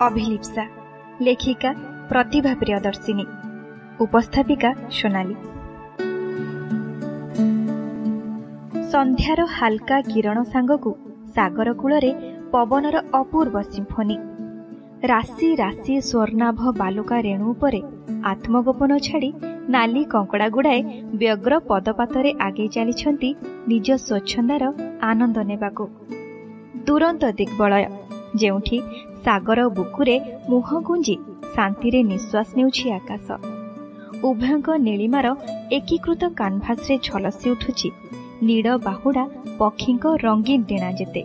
ଅଭିଲିପ୍ସା ଲେଖିକା ପ୍ରତିଭା ପ୍ରିୟଦର୍ଶିନୀ ଉପସ୍ଥାପିକା ସୋନାଲି। ସନ୍ଧ୍ୟାର ହାଲକା କିରଣ ସାଙ୍ଗକୁ ସାଗର କୂଳରେ ପବନର ଅପୂର୍ବ ସିମ୍ଫୋନି। ରାଶି ରାଶି ସ୍ୱର୍ଣ୍ଣାଭ ବାଲୁକା ରେଣୁ ଉପରେ ଆତ୍ମଗୋପନ ଛାଡ଼ି ନାଲି କଙ୍କଡ଼ା ଗୁଡ଼ାଏ ବ୍ୟଗ୍ର ପଦପାତରେ ଆଗେଇ ଚାଲିଛନ୍ତି ନିଜ ସ୍ୱଚ୍ଛନ୍ଦାର ଆନନ୍ଦ ନେବାକୁ। ତୁରନ୍ତ ଦିଗ୍ବଳୟ ଯେଉଁଠି ସାଗର ବୁକୁରେ ମୁହଁ ଗୁଞ୍ଜି ଶାନ୍ତିରେ ନିଶ୍ୱାସ ନେଉଛି ଆକାଶ। ଉଭୟଙ୍କ ନୀଳିମାର ଏକୀକୃତ କାନଭାସରେ ଝଲସି ଉଠୁଛି ନୀଳ ବାହୁଡ଼ା ପକ୍ଷୀଙ୍କ ରଙ୍ଗୀନ ଡିଣା ଯେତେ।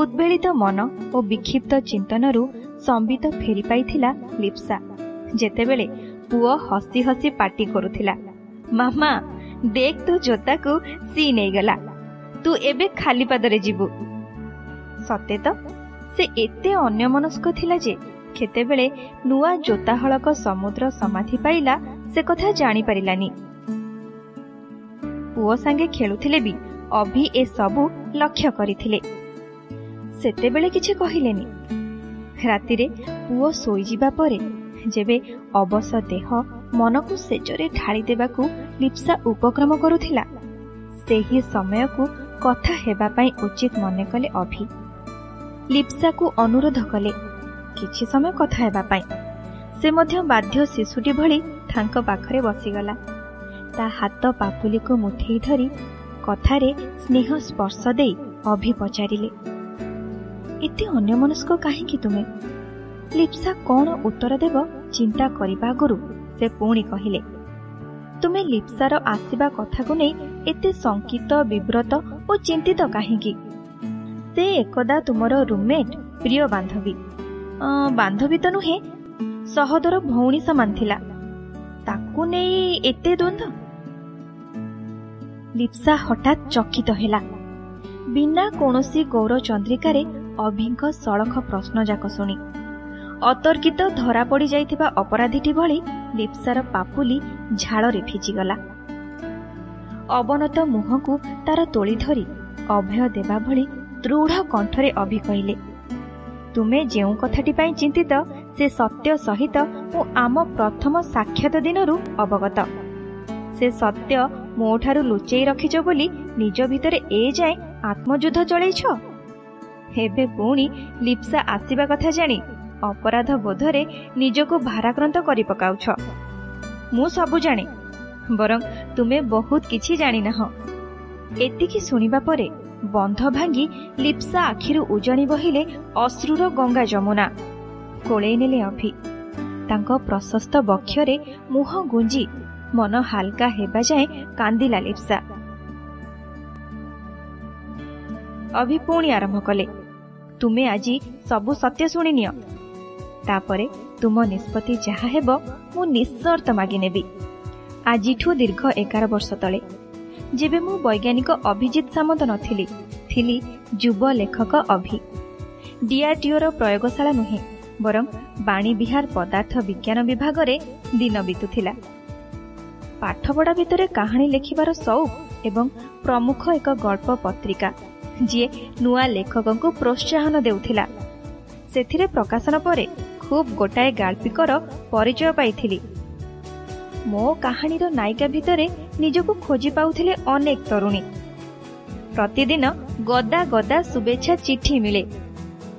ଉଦ୍ବେଳିତ ମନ ଓ ବିକ୍ଷିପ୍ତ ଚିନ୍ତନରୁ ସମ୍ବିତ ଫେରି ପାଇଥିଲା ଲିପ୍ସା। ଯେତେବେଳେ ପୁଅ ହସି ହସି ପାଟି କରୁଥିଲା ମାମା ଦେଖ ତୋ ଜୋତାକୁ ସି ନେଇଗଲା। ତୁ ଏବେ ଖାଲି ପାଦରେ ଯିବୁ। ସତେ ତ ସେ ଏତେ ଅନ୍ୟମନସ୍କ ଥିଲା ଯେ କେତେବେଳେ ନୂଆ ଜୋତା ହଳକ ସମୁଦ୍ର ସମାଧି ପାଇଲା ସେ କଥା ଜାଣିପାରିଲାନି। ପୁଅ ସାଙ୍ଗେ ଖେଳୁଥିଲେ ବି ଅଭି ଏସବୁ ଲକ୍ଷ୍ୟ କରିଥିଲେ। ସେତେବେଳେ କିଛି କହିଲେନି। ରାତିରେ ପୁଅ ଶୋଇଯିବା ପରେ ଯେବେ ଅବଶ ଦେହ ମନକୁ ସେଜରେ ଢାଳି ଦେବାକୁ ଲିପ୍ସା ଉପକ୍ରମ କରୁଥିଲା ସେହି ସମୟକୁ କଥା ହେବା ପାଇଁ ଉଚିତ ମନେ କଲେ ଅଭି। ଲିପ୍ସାକୁ ଅନୁରୋଧ କଲେ କିଛି ସମୟ କଥା ହେବା ପାଇଁ। ସେ ମଧ୍ୟ ବାଧ୍ୟ ଶିଶୁଟି ଭଳି ତାଙ୍କ ପାଖରେ ବସିଗଲା। ତା ହାତ ପାପୁଲିକୁ ମୁଠେଇ ଧରି କଥାରେ ସ୍ନେହ ସ୍ପର୍ଶ ଦେଇ ଅଭି ପଚାରିଲେ ଏତେ ଅନ୍ୟମନସ୍କ କାହିଁକି ତୁମେ? ଲିପ୍ସା କ'ଣ ଉତ୍ତର ଦେବ ଚିନ୍ତା କରିବା ଆଗରୁ? ସେ ପୁଣି କହିଲେ ତୁମେ ଲିପ୍ସାର ଆସିବା କଥାକୁ ନେଇ ଏତେ ଶଙ୍କିତ ବିବ୍ରତ ଓ ଚିନ୍ତିତ କାହିଁକି? ସେ ଏକଦା ତୁମର ରୁମ୍ମେଟ୍ ପ୍ରିୟ ବାନ୍ଧବୀ। ବାନ୍ଧବୀ ତ ନୁହେଁ ସହଦର ଭଉଣୀ ସମାନ ଥିଲା। ତାକୁ ନେଇ ଏତେ ଦ୍ୱନ୍ଦ୍ୱ? ଲିପ୍ସା ହଠାତ୍ ଚକିତ ହେଲା। ବିନା କୌଣସି ଗୌର ଚନ୍ଦ୍ରିକାରେ ଅଭିଙ୍କ ସଳଖ ପ୍ରଶ୍ନଯାକ ଶୁଣି। ଅତର୍କିତ ଧରା ପଡ଼ି ଯାଇଥିବା ଅପରାଧୀଟି ଭଳି ଲିପ୍ସାର ପାପୁଲି ଝାଳରେ ଭିଜିଗଲା। ଅବନତ ମୁହଁକୁ ତାର ତୋଳି ଧରି ଅଭୟ ଦେବା ଭଳି ଦୃଢ଼ କଣ୍ଠରେ ଅଭି କହିଲେ ତୁମେ ଯେଉଁ କଥାଟି ପାଇଁ ଚିନ୍ତିତ ସେ ସତ୍ୟ ସହିତ ମୁଁ ଆମ ପ୍ରଥମ ସାକ୍ଷାତ ଦିନରୁ ଅବଗତ। ସେ ସତ୍ୟ ମୋଠାରୁ ଲୁଚେଇ ରଖିଛ ବୋଲି ନିଜ ଭିତରେ ଏ ଯାଏଁ ଆତ୍ମଯୁଦ୍ଧ ଚଳେଇଛ? ଏବେ ପୁଣି ଲିପ୍ସା ଆସିବା କଥା ଜାଣି ଅପରାଧ ବୋଧରେ ନିଜକୁ ଭାରାକ୍ରାନ୍ତ କରି ପକାଉଛ ମୁଁ ସବୁ ଜାଣେ ବରଂ ତୁମେ ବହୁତ କିଛି ଜାଣିନାହଁ। ଏତିକି ଶୁଣିବା ପରେ ବନ୍ଧ ଭାଙ୍ଗି ଲିପ୍ସା ଆଖିରୁ ଉଜାଣି ବହିଲେ ଅଶ୍ରୁର ଗଙ୍ଗା ଯମୁନା। କୋଳେଇ ନେଲେ ଅଭି ତାଙ୍କ ପ୍ରଶସ୍ତ ବକ୍ଷରେ ମୁହଁ ଗୁଞ୍ଜି ମନ ହାଲକା ହେବା ଯାଏଁ କାନ୍ଦିଲା ଲିପ୍ସା। ଅଭି ପୁଣି ଆରମ୍ଭ କଲେ ତୁମେ ଆଜି ସବୁ ସତ୍ୟ ଶୁଣିନିଅ ତାପରେ ତୁମ ନିଷ୍ପତ୍ତି ଯାହା ହେବ ମୁଁ ନିଃସର୍ତ୍ତ ମାଗିନେବି। ଆଜିଠୁ ଦୀର୍ଘ ଏଗାର ବର୍ଷ ତଳେ ଯେବେ ମୁଁ ବୈଜ୍ଞାନିକ ଅଭିଜିତ ସାମନ୍ତ ନଥିଲି ଥିଲି ଯୁବ ଲେଖକ ଅଭି। ଡିଆର୍ଡିଓର ପ୍ରୟୋଗଶାଳା ନୁହେଁ ବରଂ ବାଣୀବିହାର ପଦାର୍ଥ ବିଜ୍ଞାନ ବିଭାଗରେ ଦିନ ବିତୁଥିଲା। ପାଠପଢ଼ା ଭିତରେ କାହାଣୀ ଲେଖିବାର ସଉକ ଏବଂ ପ୍ରମୁଖ ଏକ ଗଳ୍ପ ପତ୍ରିକା ଯିଏ ନୂଆ ଲେଖକଙ୍କୁ ପ୍ରୋତ୍ସାହନ ଦେଉଥିଲା। ସେଥିରେ ପ୍ରକାଶନ ପରେ ଖୁବ୍ ଗୋଟାଏ ଗାଳ୍ପିକର ପରିଚୟ ପାଇଥିଲି। ମୋ କାହାଣୀର ନାୟିକା ଭିତରେ ନିଜକୁ ଖୋଜି ପାଉଥିଲେ ଅନେକ ତରୁଣୀ। ପ୍ରତିଦିନ ଗଦା ଗଦା ଶୁଭେଚ୍ଛା ଚିଠି ମିଳେ।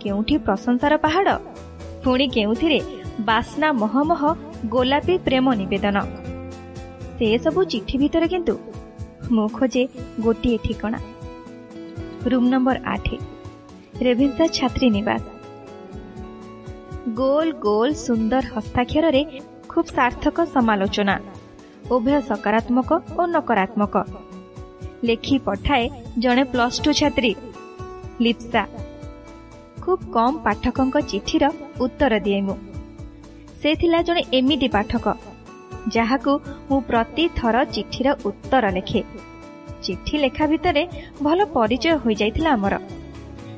କେଉଁଠି ପ୍ରଶଂସାର ପାହାଡ଼? ପୁଣି କେଉଁଥିରେ ବାସ୍ନା ମହମହ ଗୋଲାପୀ ପ୍ରେମ ନିବେଦନ। ସେସବୁ ଚିଠି ଭିତରେ କିନ୍ତୁ ମୁଁ ଖୋଜେ ଗୋଟିଏ ଠିକଣା। ରୁମ୍ ନମ୍ବର ଆଠ ରେଭେନ୍ସା ଛାତ୍ରୀ ନିବାସ। ଗୋଲ ଗୋଲ ସୁନ୍ଦର ହସ୍ତାକ୍ଷରରେ ଖୁବ୍ ସାର୍ଥକ ସମାଲୋଚନା ଉଭୟ ସକାରାତ୍ମକ ଓ ନକାରାତ୍ମକ ଲେଖି ପଠାଏ ଜଣେ ପ୍ଲସ୍ ଟୁ ଛାତ୍ରୀ ଲିପ୍ସା। ଖୁବ୍ କମ୍ ପାଠକଙ୍କ ଚିଠିର ଉତ୍ତର ଦିଏ ମୁଁ। ସେ ଥିଲା ଜଣେ ଏମିତି ପାଠକ ଯାହାକୁ ମୁଁ ପ୍ରତି ଥର ଚିଠିର ଉତ୍ତର ଲେଖେ। ଚିଠି ଲେଖା ଭିତରେ ଭଲ ପରିଚୟ ହୋଇଯାଇଥିଲା ଆମର।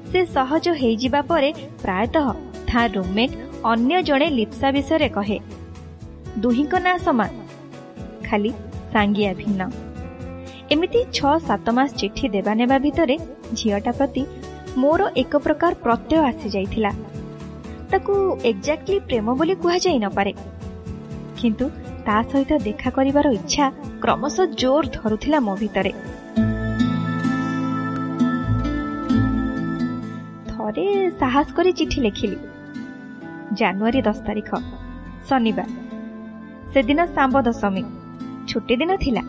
ସେ ସହଜ ହେଇଯିବା ପରେ ପ୍ରାୟତଃ ତା ରୁମ୍ମେଟ୍ ଅନ୍ୟ ଜଣେ ଲିପ୍ସା ବିଷୟରେ କହେ। ଦୁହିଁଙ୍କ ନାଁ ସମାନ ଖାଲି ସାଙ୍ଗିଆ ଭିନ୍ନ ଏମିତି ଛଅ ସାତ ମାସ ଚିଠି ଦେବା ନେବା ଭିତରେ ଝିଅଟା ପ୍ରତି ମୋର ଏକ ପ୍ରକାର ପ୍ରତ୍ୟୟ ଆସିଯାଇଥିଲା ତାକୁ ଏକ୍ଜାକ୍ଟଲି ପ୍ରେମ ବୋଲି କୁହାଯାଇ ନପାରେ କିନ୍ତୁ ତା ସହିତ ଦେଖା କରିବାର ଇଚ୍ଛା କ୍ରମଶଃ ଜୋର ଧରୁଥିଲା ମୋ ଭିତରେ। ଥରେ ସାହସ କରି ଚିଠି ଲେଖିଲି। ଜାନୁଆରୀ ଦଶ ତାରିଖ ଶନିବାର। ସେଦିନ ଶାମ୍ବ ଦଶମୀ ଛୁଟି ଦିନ ଥିଲା।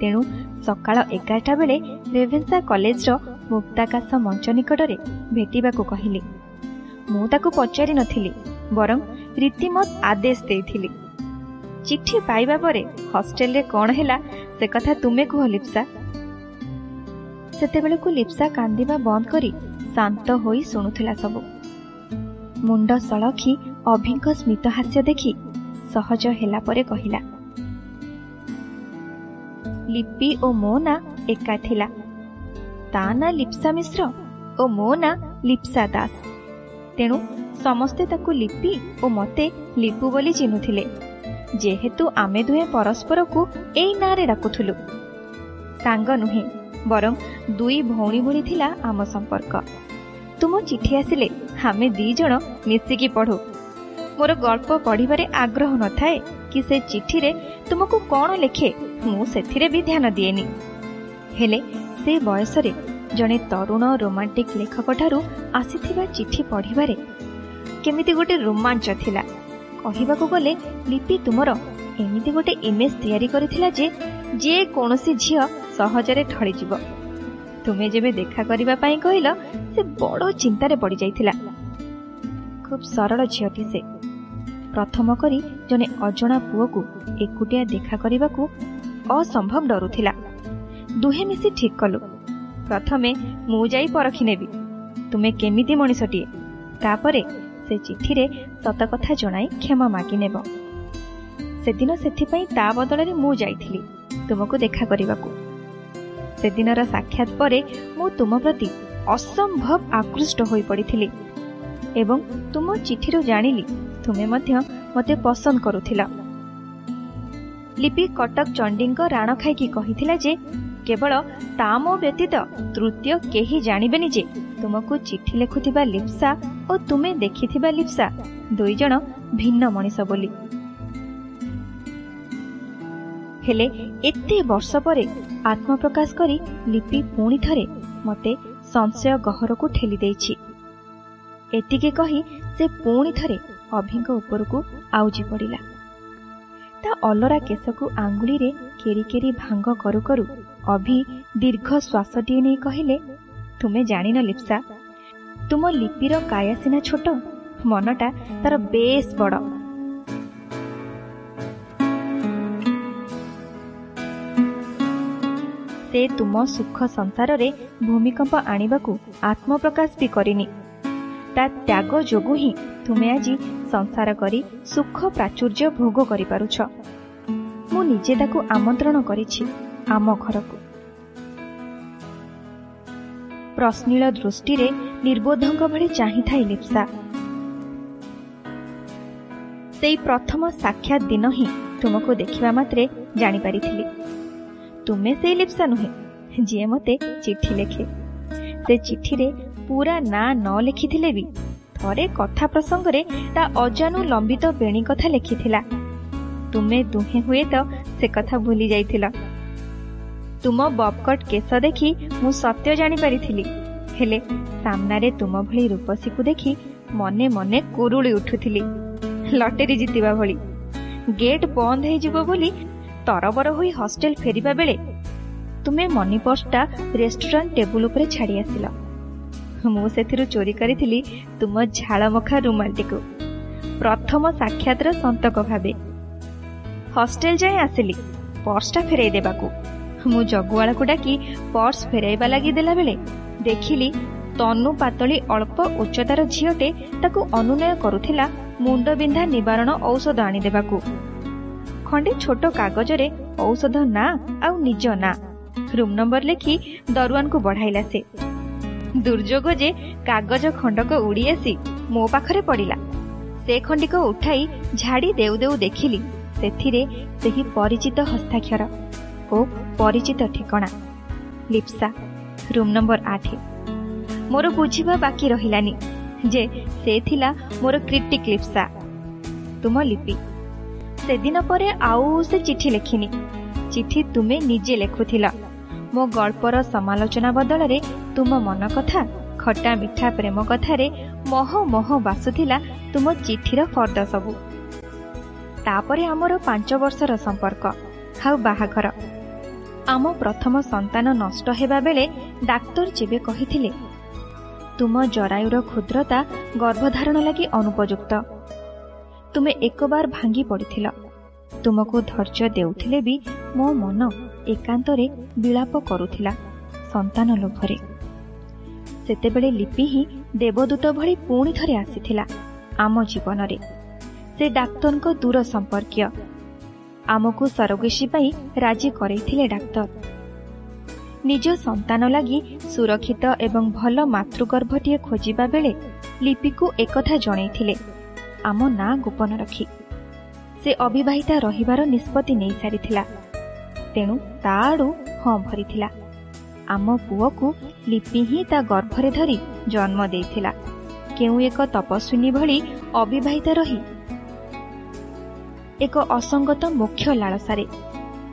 ତେଣୁ ସକାଳ ଏଗାରଟା ବେଳେ ରେଭେନ୍ସା କଲେଜର ମୁକ୍ତାକାଶ ମଞ୍ଚ ନିକଟରେ ଭେଟିବାକୁ କହିଲି। ମୁଁ ତାକୁ ପଚାରି ନଥିଲି ବରଂ ରୀତିମତ ଆଦେଶ ଦେଇଥିଲି। ଚିଠି ପାଇବା ପରେ ହଷ୍ଟେଲରେ କ'ଣ ହେଲା ସେ କଥା ତୁମେ କୁହ ଲିପ୍ସା। ସେତେବେଳକୁ ଲିପ୍ସା କାନ୍ଦିବା ବନ୍ଦ କରି ଶାନ୍ତ ହୋଇ ଶୁଣୁଥିଲା ସବୁ। ମୁଣ୍ଡ ସଳଖି ଅଭିଙ୍କ ସ୍ମିତ ହାସ୍ୟ ଦେଖି ସହଜ ହେଲା ପରେ କହିଲା ଲିପି ଓ ମୋ ନାଁ ଏକା ଥିଲା। ତା ନାଁ ଲିପ୍ସା ମିଶ୍ର ଓ ମୋ ନାଁ ଲିପ୍ସା ଦାସ। ତେଣୁ ସମସ୍ତେ ତାକୁ ଲିପି ଓ ମତେ ଲିପୁ ବୋଲି ଚିହ୍ନୁଥିଲେ। ଯେହେତୁ ଆମେ ଦୁହେଁ ପରସ୍ପରକୁ ଏଇ ନାଁରେ ଡାକୁଥିଲୁ। ସାଙ୍ଗ ନୁହେଁ ବରଂ ଦୁଇ ଭଉଣୀ ଭଳି ଥିଲା ଆମ ସମ୍ପର୍କ। ତୁମ ଚିଠି ଆସିଲେ ଆମେ ଦି ଜଣ ମିଶିକି ପଢୁ। ମୋର ଗଳ୍ପ ପଢିବାରେ ଆଗ୍ରହ ନଥାଏ କି ସେ ଚିଠିରେ ତୁମକୁ କ'ଣ ଲେଖେ ମୁଁ ସେଥିରେ ବି ଧ୍ୟାନ ଦିଏନି। ହେଲେ ସେ ବୟସରେ ଜଣେ ତରୁଣ ରୋମାଣ୍ଟିକ ଲେଖକଠାରୁ ଆସିଥିବା ଚିଠି ପଢ଼ିବାରେ କେମିତି ଗୋଟେ ରୋମାଞ୍ଚ ଥିଲା। କହିବାକୁ ଗଲେ ଲିପି ତୁମର ଏମିତି ଗୋଟେ ଇମେଜ ତିଆରି କରିଥିଲା ଯେ ଯେକୌଣସି ଝିଅ ସହଜରେ ଠଳିଯିବ ତୁମେ ଯେବେ ଦେଖା କରିବା ପାଇଁ କହିଲ ସେ ବଡ଼ ଚିନ୍ତାରେ ପଡ଼ିଯାଇଥିଲା। ଖୁବ୍ ସରଳ ଝିଅଟି ସେ। ପ୍ରଥମ କରି ଜଣେ ଅଜଣା ପୁଅକୁ ଏକୁଟିଆ ଦେଖା କରିବାକୁ ଅସମ୍ଭବ ଡରୁଥିଲା। ଦୁହେଁ ମିଶି ଠିକ୍ କଲୁ। ପ୍ରଥମେ ମୁଁ ଯାଇ ପରଖି ନେବି। ତୁମେ କେମିତି ମଣିଷଟିଏ? ତାପରେ ସେ ଚିଠିରେ ସତ କଥା ଜଣାଇ କ୍ଷମା ମାଗି ନେବ ସେଦିନ ସେଥିପାଇଁ ତା ବଦଳରେ ମୁଁ ଯାଇଥିଲି ତୁମକୁ ଦେଖା କରିବାକୁ। ସେଦିନର ସାକ୍ଷାତ ପରେ ମୁଁ ତୁମ ପ୍ରତି ଅସମ୍ଭବ ଆକୃଷ୍ଟ ହୋଇପଡ଼ିଥିଲି। ଏବଂ ତୁମ ଚିଠିରୁ ଜାଣିଲି ତୁମେ ମଧ୍ୟ ମୋତେ ପସନ୍ଦ କରୁଥିଲ। ଲିପି କଟକ ଚଣ୍ଡୀଙ୍କ ରାଣ ଖାଇକି କହିଥିଲା ଯେ କେବଳ ତା ମୋ ବ୍ୟତୀତ ତୃତୀୟ କେହି ଜାଣିବେନି ଯେ ତୁମକୁ ଚିଠି ଲେଖୁଥିବା ଲିପ୍ସା ଓ ତୁମେ ଦେଖିଥିବା ଲିପ୍ସା ଦୁଇ ଜଣ ଭିନ୍ନ ମଣିଷ ବୋଲି। ହେଲେ ଏତେ ବର୍ଷ ପରେ ଆତ୍ମପ୍ରକାଶ କରି ଲିପି ପୁଣି ଥରେ ମୋତେ ସଂଶୟ ଗହରକୁ ଠେଲି ଦେଇଛି। ଏତିକି କହି ସେ ପୁଣି ଥରେ ଅଭିଙ୍କ ଉପରକୁ ଆଉଜି ପଡ଼ିଲା। ତା ଅଲରା କେଶକୁ ଆଙ୍ଗୁଳିରେ କେରି କେରି ଭାଙ୍ଗ କରୁ କରୁ ଅଭି ଦୀର୍ଘ ଶ୍ୱାସଟିଏ ନେଇ କହିଲେ ତୁମେ ଜାଣିନ ଲିପ୍ସା ତୁମ ଲିପିର କାୟା ସିନା ଛୋଟ ମନଟା ତାର ବେଶ ବଡ଼। ସେ ତୁମ ସୁଖ ସଂସାରରେ ଭୂମିକମ୍ପ ଆଣିବାକୁ ଆତ୍ମପ୍ରକାଶ ବି କରିନି। ତା ତ୍ୟାଗ ଯୋଗୁଁ ହିଁ ତୁମେ ଆଜି ସଂସାର କରି ସୁଖ ପ୍ରାଚୁର୍ଯ୍ୟ ଭୋଗ କରିପାରୁଛ। ମୁଁ ନିଜେ ତାକୁ ଆମନ୍ତ୍ରଣ କରିଛି ଆମ ଘରକୁ। ପ୍ରଶ୍ନିଳ ଦୃଷ୍ଟିରେ ନିର୍ବୋଧଙ୍କ ଭଳି ଚାହିଁଥାଏ ଲିପ୍ସା। ସେଇ ପ୍ରଥମ ସାକ୍ଷାତ ଦିନ ହିଁ ତୁମକୁ ଦେଖିବା ମାତ୍ରେ ଜାଣିପାରିଥିଲି। ତୁମେ ସେଇ ଲିପ୍ସା ନୁହେଁ ଯିଏ ମୋତେ ଚିଠି ଲେଖେ। ସେ ଚିଠିରେ ପୁରା ନାଁ ନ ଲେଖିଥିଲେ ବି। ଥରେ କଥା ପ୍ରସଙ୍ଗରେ ତା ଅଜାନୁ ଲମ୍ବିତ ବେଣୀ କଥା ଲେଖିଥିଲା। ତୁମେ ଦୁହେଁ ହୁଏତ ସେ କଥା ଭୁଲି ଯାଇଥିଲ। ତୁମ ବବକଟ୍ କେଶ ଦେଖି ମୁଁ ସତ୍ୟ ଜାଣିପାରିଥିଲି। ହେଲେ ସାମ୍ନାରେ ତୁମ ଭଳି ରୂପସୀକୁ ଦେଖି ମନେ ମନେ କୁରୁଳି ଉଠୁଥିଲି ଲଟେରୀ ଜିତିବା ଭଳି। ଗେଟ୍ ବନ୍ଦ ହେଇଯିବ ବୋଲି ତରବର ହୋଇ ହଷ୍ଟେଲ ଫେରିବା ବେଳେ ତୁମେ ମନି ପର୍ସଟା ରେଷ୍ଟୁରାଣ୍ଟ ଟେବୁଲ ଉପରେ ଛାଡ଼ି ଆସିଲ। ମୁଁ ସେଥିରୁ ଚୋରି କରିଥିଲି ତୁମ ଝାଳମଖା ରୁମାଲଟିକୁ। ପ୍ରଥମ ସାକ୍ଷାତର ସନ୍ତକ ଭାବେ। ହଷ୍ଟେଲ ଯାଏଁ ଆସିଲି ପର୍ସଟା ଫେରାଇ ଦେବାକୁ। ମୁଁ ଜଗୁଆଳକୁ ଡାକି ପର୍ସ ଫେରାଇବା ଲାଗି ଦେଲାବେଳେ ଦେଖିଲି ତନୁ ପାତଳି ଅଳ୍ପ ଉଚ୍ଚତାର ଝିଅଟେ ତାକୁ ଅନୁନୟ କରୁଥିଲା ମୁଣ୍ଡବିନ୍ଧା ନିବାରଣ ଔଷଧ ଆଣିଦେବାକୁ। ଖଣ୍ଡେ ଛୋଟ କାଗଜରେ ଔଷଧ ନାଁ ଆଉ ନିଜ ନାଁ। ରୁମ୍ ନମ୍ବର ଲେଖି ଦରୁଆନକୁ ବଢାଇଲା ସେ। ଦୁର୍ଯୋଗ ଯେ କାଗଜ ଖଣ୍ଡକ ଉଡ଼ି ଆସି ମୋ ପାଖରେ ପଡ଼ିଲା। ସେ ଖଣ୍ଡିକ ଉଠାଇ ଝାଡ଼ି ଦେଉ ଦେଉ ଦେଖିଲି। ସେଥିରେ ସେହି ପରିଚିତ ହସ୍ତାକ୍ଷର ଓ ପରିଚିତ ଠିକଣା। ଲିପ୍ସା ରୁମ୍ ନମ୍ବର ଆଠ। ମୋର ବୁଝିବା ବାକି ରହିଲାନି ଯେ ସେ ଥିଲା ମୋର କ୍ରିଟିକ୍ ଲିପ୍ସା। ତୁମ ଲିପି। ସେଦିନ ପରେ ଆଉ ସେ ଚିଠି ଲେଖିନି। ଚିଠି ତୁମେ ନିଜେ ଲେଖୁଥିଲ। ମୋ ଗଳ୍ପର ସମାଲୋଚନା ବଦଳରେ ତୁମ ମନ କଥା ଖଟା ମିଠା ପ୍ରେମ କଥାରେ ମହ ମହ ବାସୁଥିଲା ତୁମ ଚିଠିର ଫର୍ଦ୍ଦ ସବୁ। ତାପରେ ଆମର ପାଞ୍ଚ ବର୍ଷର ସମ୍ପର୍କ ଆଉ ବାହାଘର। ଆମ ପ୍ରଥମ ସନ୍ତାନ ନଷ୍ଟ ହେବା ବେଳେ ଡାକ୍ତର ଯେବେ କହିଥିଲେ ତୁମ ଜରାୟୁର କ୍ଷୁଦ୍ରତା ଗର୍ଭଧାରଣ ଲାଗି ଅନୁପଯୁକ୍ତ। ତୁମେ ଏକବାର ଭାଙ୍ଗି ପଡ଼ିଥିଲ। ତୁମକୁ ଧୈର୍ଯ୍ୟ ଦେଉଥିଲେ ବି ମୋ ମନ ଏକାନ୍ତରେ ବିଳାପ କରୁଥିଲା ସନ୍ତାନ ଲୋଭରେ। ସେତେବେଳେ ଲିପି ହିଁ ଦେବଦୂତ ଭଳି ପୁଣି ଥରେ ଆସିଥିଲା ଆମ ଜୀବନରେ। ସେ ଡାକ୍ତରଙ୍କ ଦୂର ସମ୍ପର୍କୀୟ। ଆମକୁ ସରଗୋଷୀ ପାଇଁ ରାଜି କରେଇଥିଲେ ଡାକ୍ତର। ନିଜ ସନ୍ତାନ ଲାଗି ସୁରକ୍ଷିତ ଏବଂ ଭଲ ମାତୃଗର୍ଭଟିଏ ଖୋଜିବା ବେଳେ ଲିପିକୁ ଏକଥା ଜଣେଇଥିଲେ ଆମ ନାଁ ଗୋପନ ରଖି। ସେ ଅବିବାହିତା ରହିବାର ନିଷ୍ପତ୍ତି ନେଇସାରିଥିଲା। ତେଣୁ ତା ଆଡ଼ୁ ହଁ ଭରିଥିଲା। ଆମ ପୁଅକୁ ଲିପି ହିଁ ତା ଗର୍ଭରେ ଧରି ଜନ୍ମ ଦେଇଥିଲା। କେଉଁ ଏକ ତପସ୍ୱିନୀ ଭଳି ଅବିବାହିତା ରହି ଏକ ଅସଙ୍ଗତ ମୁଖ୍ୟ ଲାଳସାରେ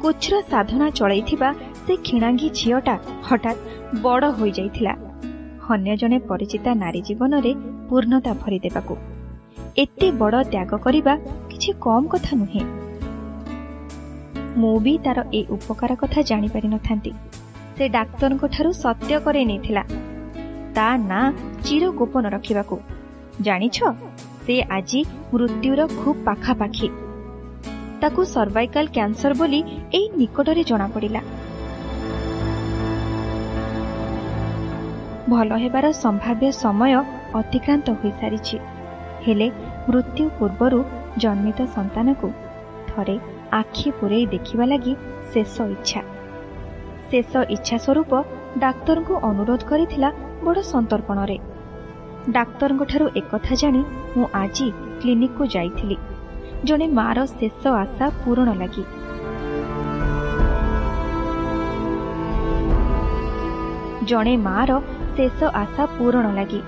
କୁଚ୍ଛ୍ର ସାଧନା ଚଳାଇଥିବା ସେ କ୍ଷୀଣାଙ୍ଗୀ ଝିଅଟା ହଠାତ୍ ବଡ଼ ହୋଇଯାଇଥିଲା। ଅନ୍ୟ ଜଣେ ପରିଚିତା ନାରୀ ଜୀବନରେ ପୂର୍ଣ୍ଣତା ଭରିଦେବାକୁ। ଏତେ ବଡ଼ ତ୍ୟାଗ କରିବା କିଛି କମ୍ କଥା ନୁହେଁ। ମୁଁ ବି ତାର ଏ ଉପକାର କଥା ଜାଣିପାରିନଥାନ୍ତି ସେ ଡାକ୍ତରଙ୍କଠାରୁ ସତ୍ୟ କରେଇ ନେଇଥିଲା। ତା ନାଁ ଚିର ଗୋପନ ରଖିବାକୁ। ଜାଣିଛ ସେ ଆଜି ମୃତ୍ୟୁର ଖୁବ୍ ପାଖାପାଖି। ତାକୁ ସର୍ଭାଇକାଲ କ୍ୟାନ୍ସର ବୋଲି ଏଇ ନିକଟରେ ଜଣାପଡ଼ିଲା। ଭଲ ହେବାର ସମ୍ଭାବ୍ୟ ସମୟ ଅତିକ୍ରାନ୍ତ ହୋଇସାରିଛି। ହେଲେ ମୃତ୍ୟୁ ପୂର୍ବରୁ ଜନ୍ମିତ ସନ୍ତାନକୁ ଥରେ ଆଖି ପୂରେଇ ଦେଖିବା ଲାଗି ଶେଷ ଇଚ୍ଛା। ଶେଷ ଇଚ୍ଛା ସ୍ୱରୂପ ଡାକ୍ତରଙ୍କୁ ଅନୁରୋଧ କରିଥିଲା ବଡ଼ ସନ୍ତର୍ପଣରେ। ଡାକ୍ତରଙ୍କଠାରୁ ଏକଥା ଜାଣି ମୁଁ ଆଜି କ୍ଲିନିକକୁ ଯାଇଥିଲି। ଜଣେ ମାର ଶେଷ ଆଶା ପୂରଣ ଲାଗି। ଜଣେ ମାର ଶେଷ ଆଶା ପୂରଣ ଲାଗି।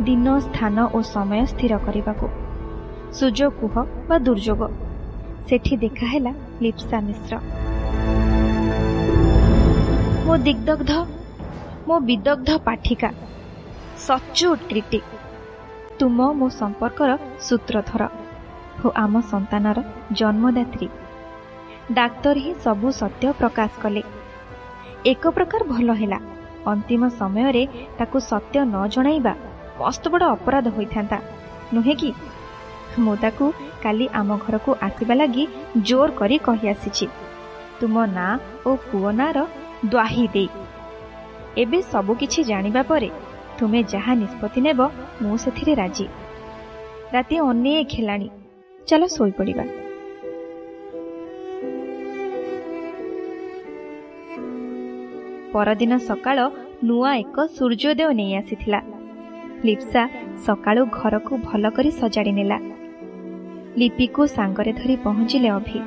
ଦିନ ସ୍ଥାନ ଓ ସମୟ ସ୍ଥିର କରିବାକୁ। ସୁଯୋଗ କୁହ ବା ଦୁର୍ଯୋଗ। ସେଠି ଦେଖା ହେଲା ଲିପ୍ସା ମିଶ୍ର। ମୋ ଦିଗ୍ଦଗ୍ଧ ମୋ ବିଦଗ୍ଧ ପାଠିକା ସଚୋଟ କ୍ରିଟିକ୍ ତୁମ ମୋ ସମ୍ପର୍କର ସୂତ୍ରଧର ଓ ଆମ ସନ୍ତାନର ଜନ୍ମଦାତ୍ରୀ। ଡାକ୍ତର ହିଁ ସବୁ ସତ୍ୟ ପ୍ରକାଶ କଲେ। ଏକ ପ୍ରକାର ଭଲ ହେଲା। ଅନ୍ତିମ ସମୟରେ ତାକୁ ସତ୍ୟ ନ ଜଣାଇବା ମସ୍ତ ବଡ଼ ଅପରାଧ ହୋଇଥାନ୍ତା। ନୁହେଁ କି? ମୁଁ ତାକୁ କାଲି ଆମ ଘରକୁ ଆସିବା ଲାଗି ଜୋର କରି କହିଆସିଛି। ତୁମ ନାଁ ଓ ପୁଅ ନାଁର ଦ୍ୱାହି ଦେଇ। ଏବେ ସବୁକିଛି ଜାଣିବା ପରେ ତୁମେ ଯାହା ନିଷ୍ପତ୍ତି ନେବ ମୁଁ ସେଥିରେ ରାଜି। ରାତି ଅନେକ ହେଲାଣି। ଚାଲ ଶୋଇପଡ଼ିବା। ପରଦିନ ସକାଳ ନୂଆ ଏକ ସୂର୍ଯ୍ୟୋଦୟ ନେଇ ଆସିଥିଲା। ଲିପ୍ସା ସକାଳୁ ଘରକୁ ଭଲ କରି ସଜାଡ଼ି ନେଲା। ଲିପିକୁ ସାଙ୍ଗରେ ଧରି ପହଞ୍ଚିଲେ ଅଭି।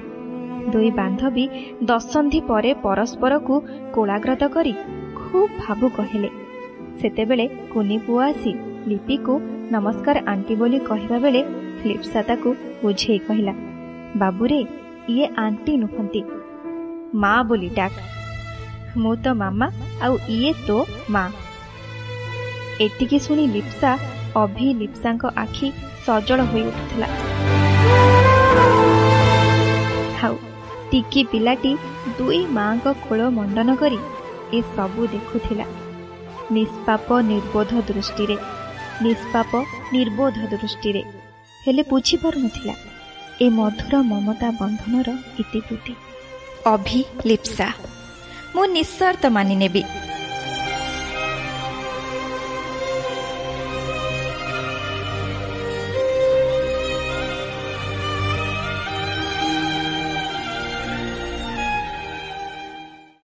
ଦୁଇ ବାନ୍ଧବୀ ଦଶନ୍ଧି ପରେ ପରସ୍ପରକୁ କୋଳାଗ୍ରତ କରି ଖୁବ୍ ଭାବୁକ ହେଲେ ସେତେବେଳେ କୁନି ପୁଅ ଆସି ଲିପିକୁ ନମସ୍କାର ଆଣ୍ଟି ବୋଲି କହିବା ବେଳେ ଲିପ୍ସା ତାକୁ ବୁଝେଇ କହିଲା ବାବୁରେ ଇଏ ଆଣ୍ଟି ନୁହନ୍ତି। ମା ବୋଲି ଡାକ। ମୁଁ ତ ମାମା ଆଉ ଇଏ ତୋ ମା ଏତିକି ଶୁଣି ଲିପ୍ସା ଅଭି ଲିପ୍ସାଙ୍କ ଆଖି ସଜଳ ହୋଇ ଉଠୁଥିଲା। ଆଉ ଟିକି ପିଲାଟି ଦୁଇ ମାଙ୍କ କୋଳ ମଣ୍ଡନ କରି ଏ ସବୁ ଦେଖୁଥିଲା। ନିଷ୍ପାପ ନିର୍ବୋଧ ଦୃଷ୍ଟିରେ ନିଷ୍ପାପ ନିର୍ବୋଧ ଦୃଷ୍ଟିରେ। ହେଲେ ବୁଝିପାରୁନଥିଲା ଏ ମଧୁର ମମତା ବନ୍ଧନର ଇତିବୃତ୍ତି। ଅଭି ଲିପ୍ସା ମୁଁ ନିଃସର୍ତ୍ତ ମାନି ନେବି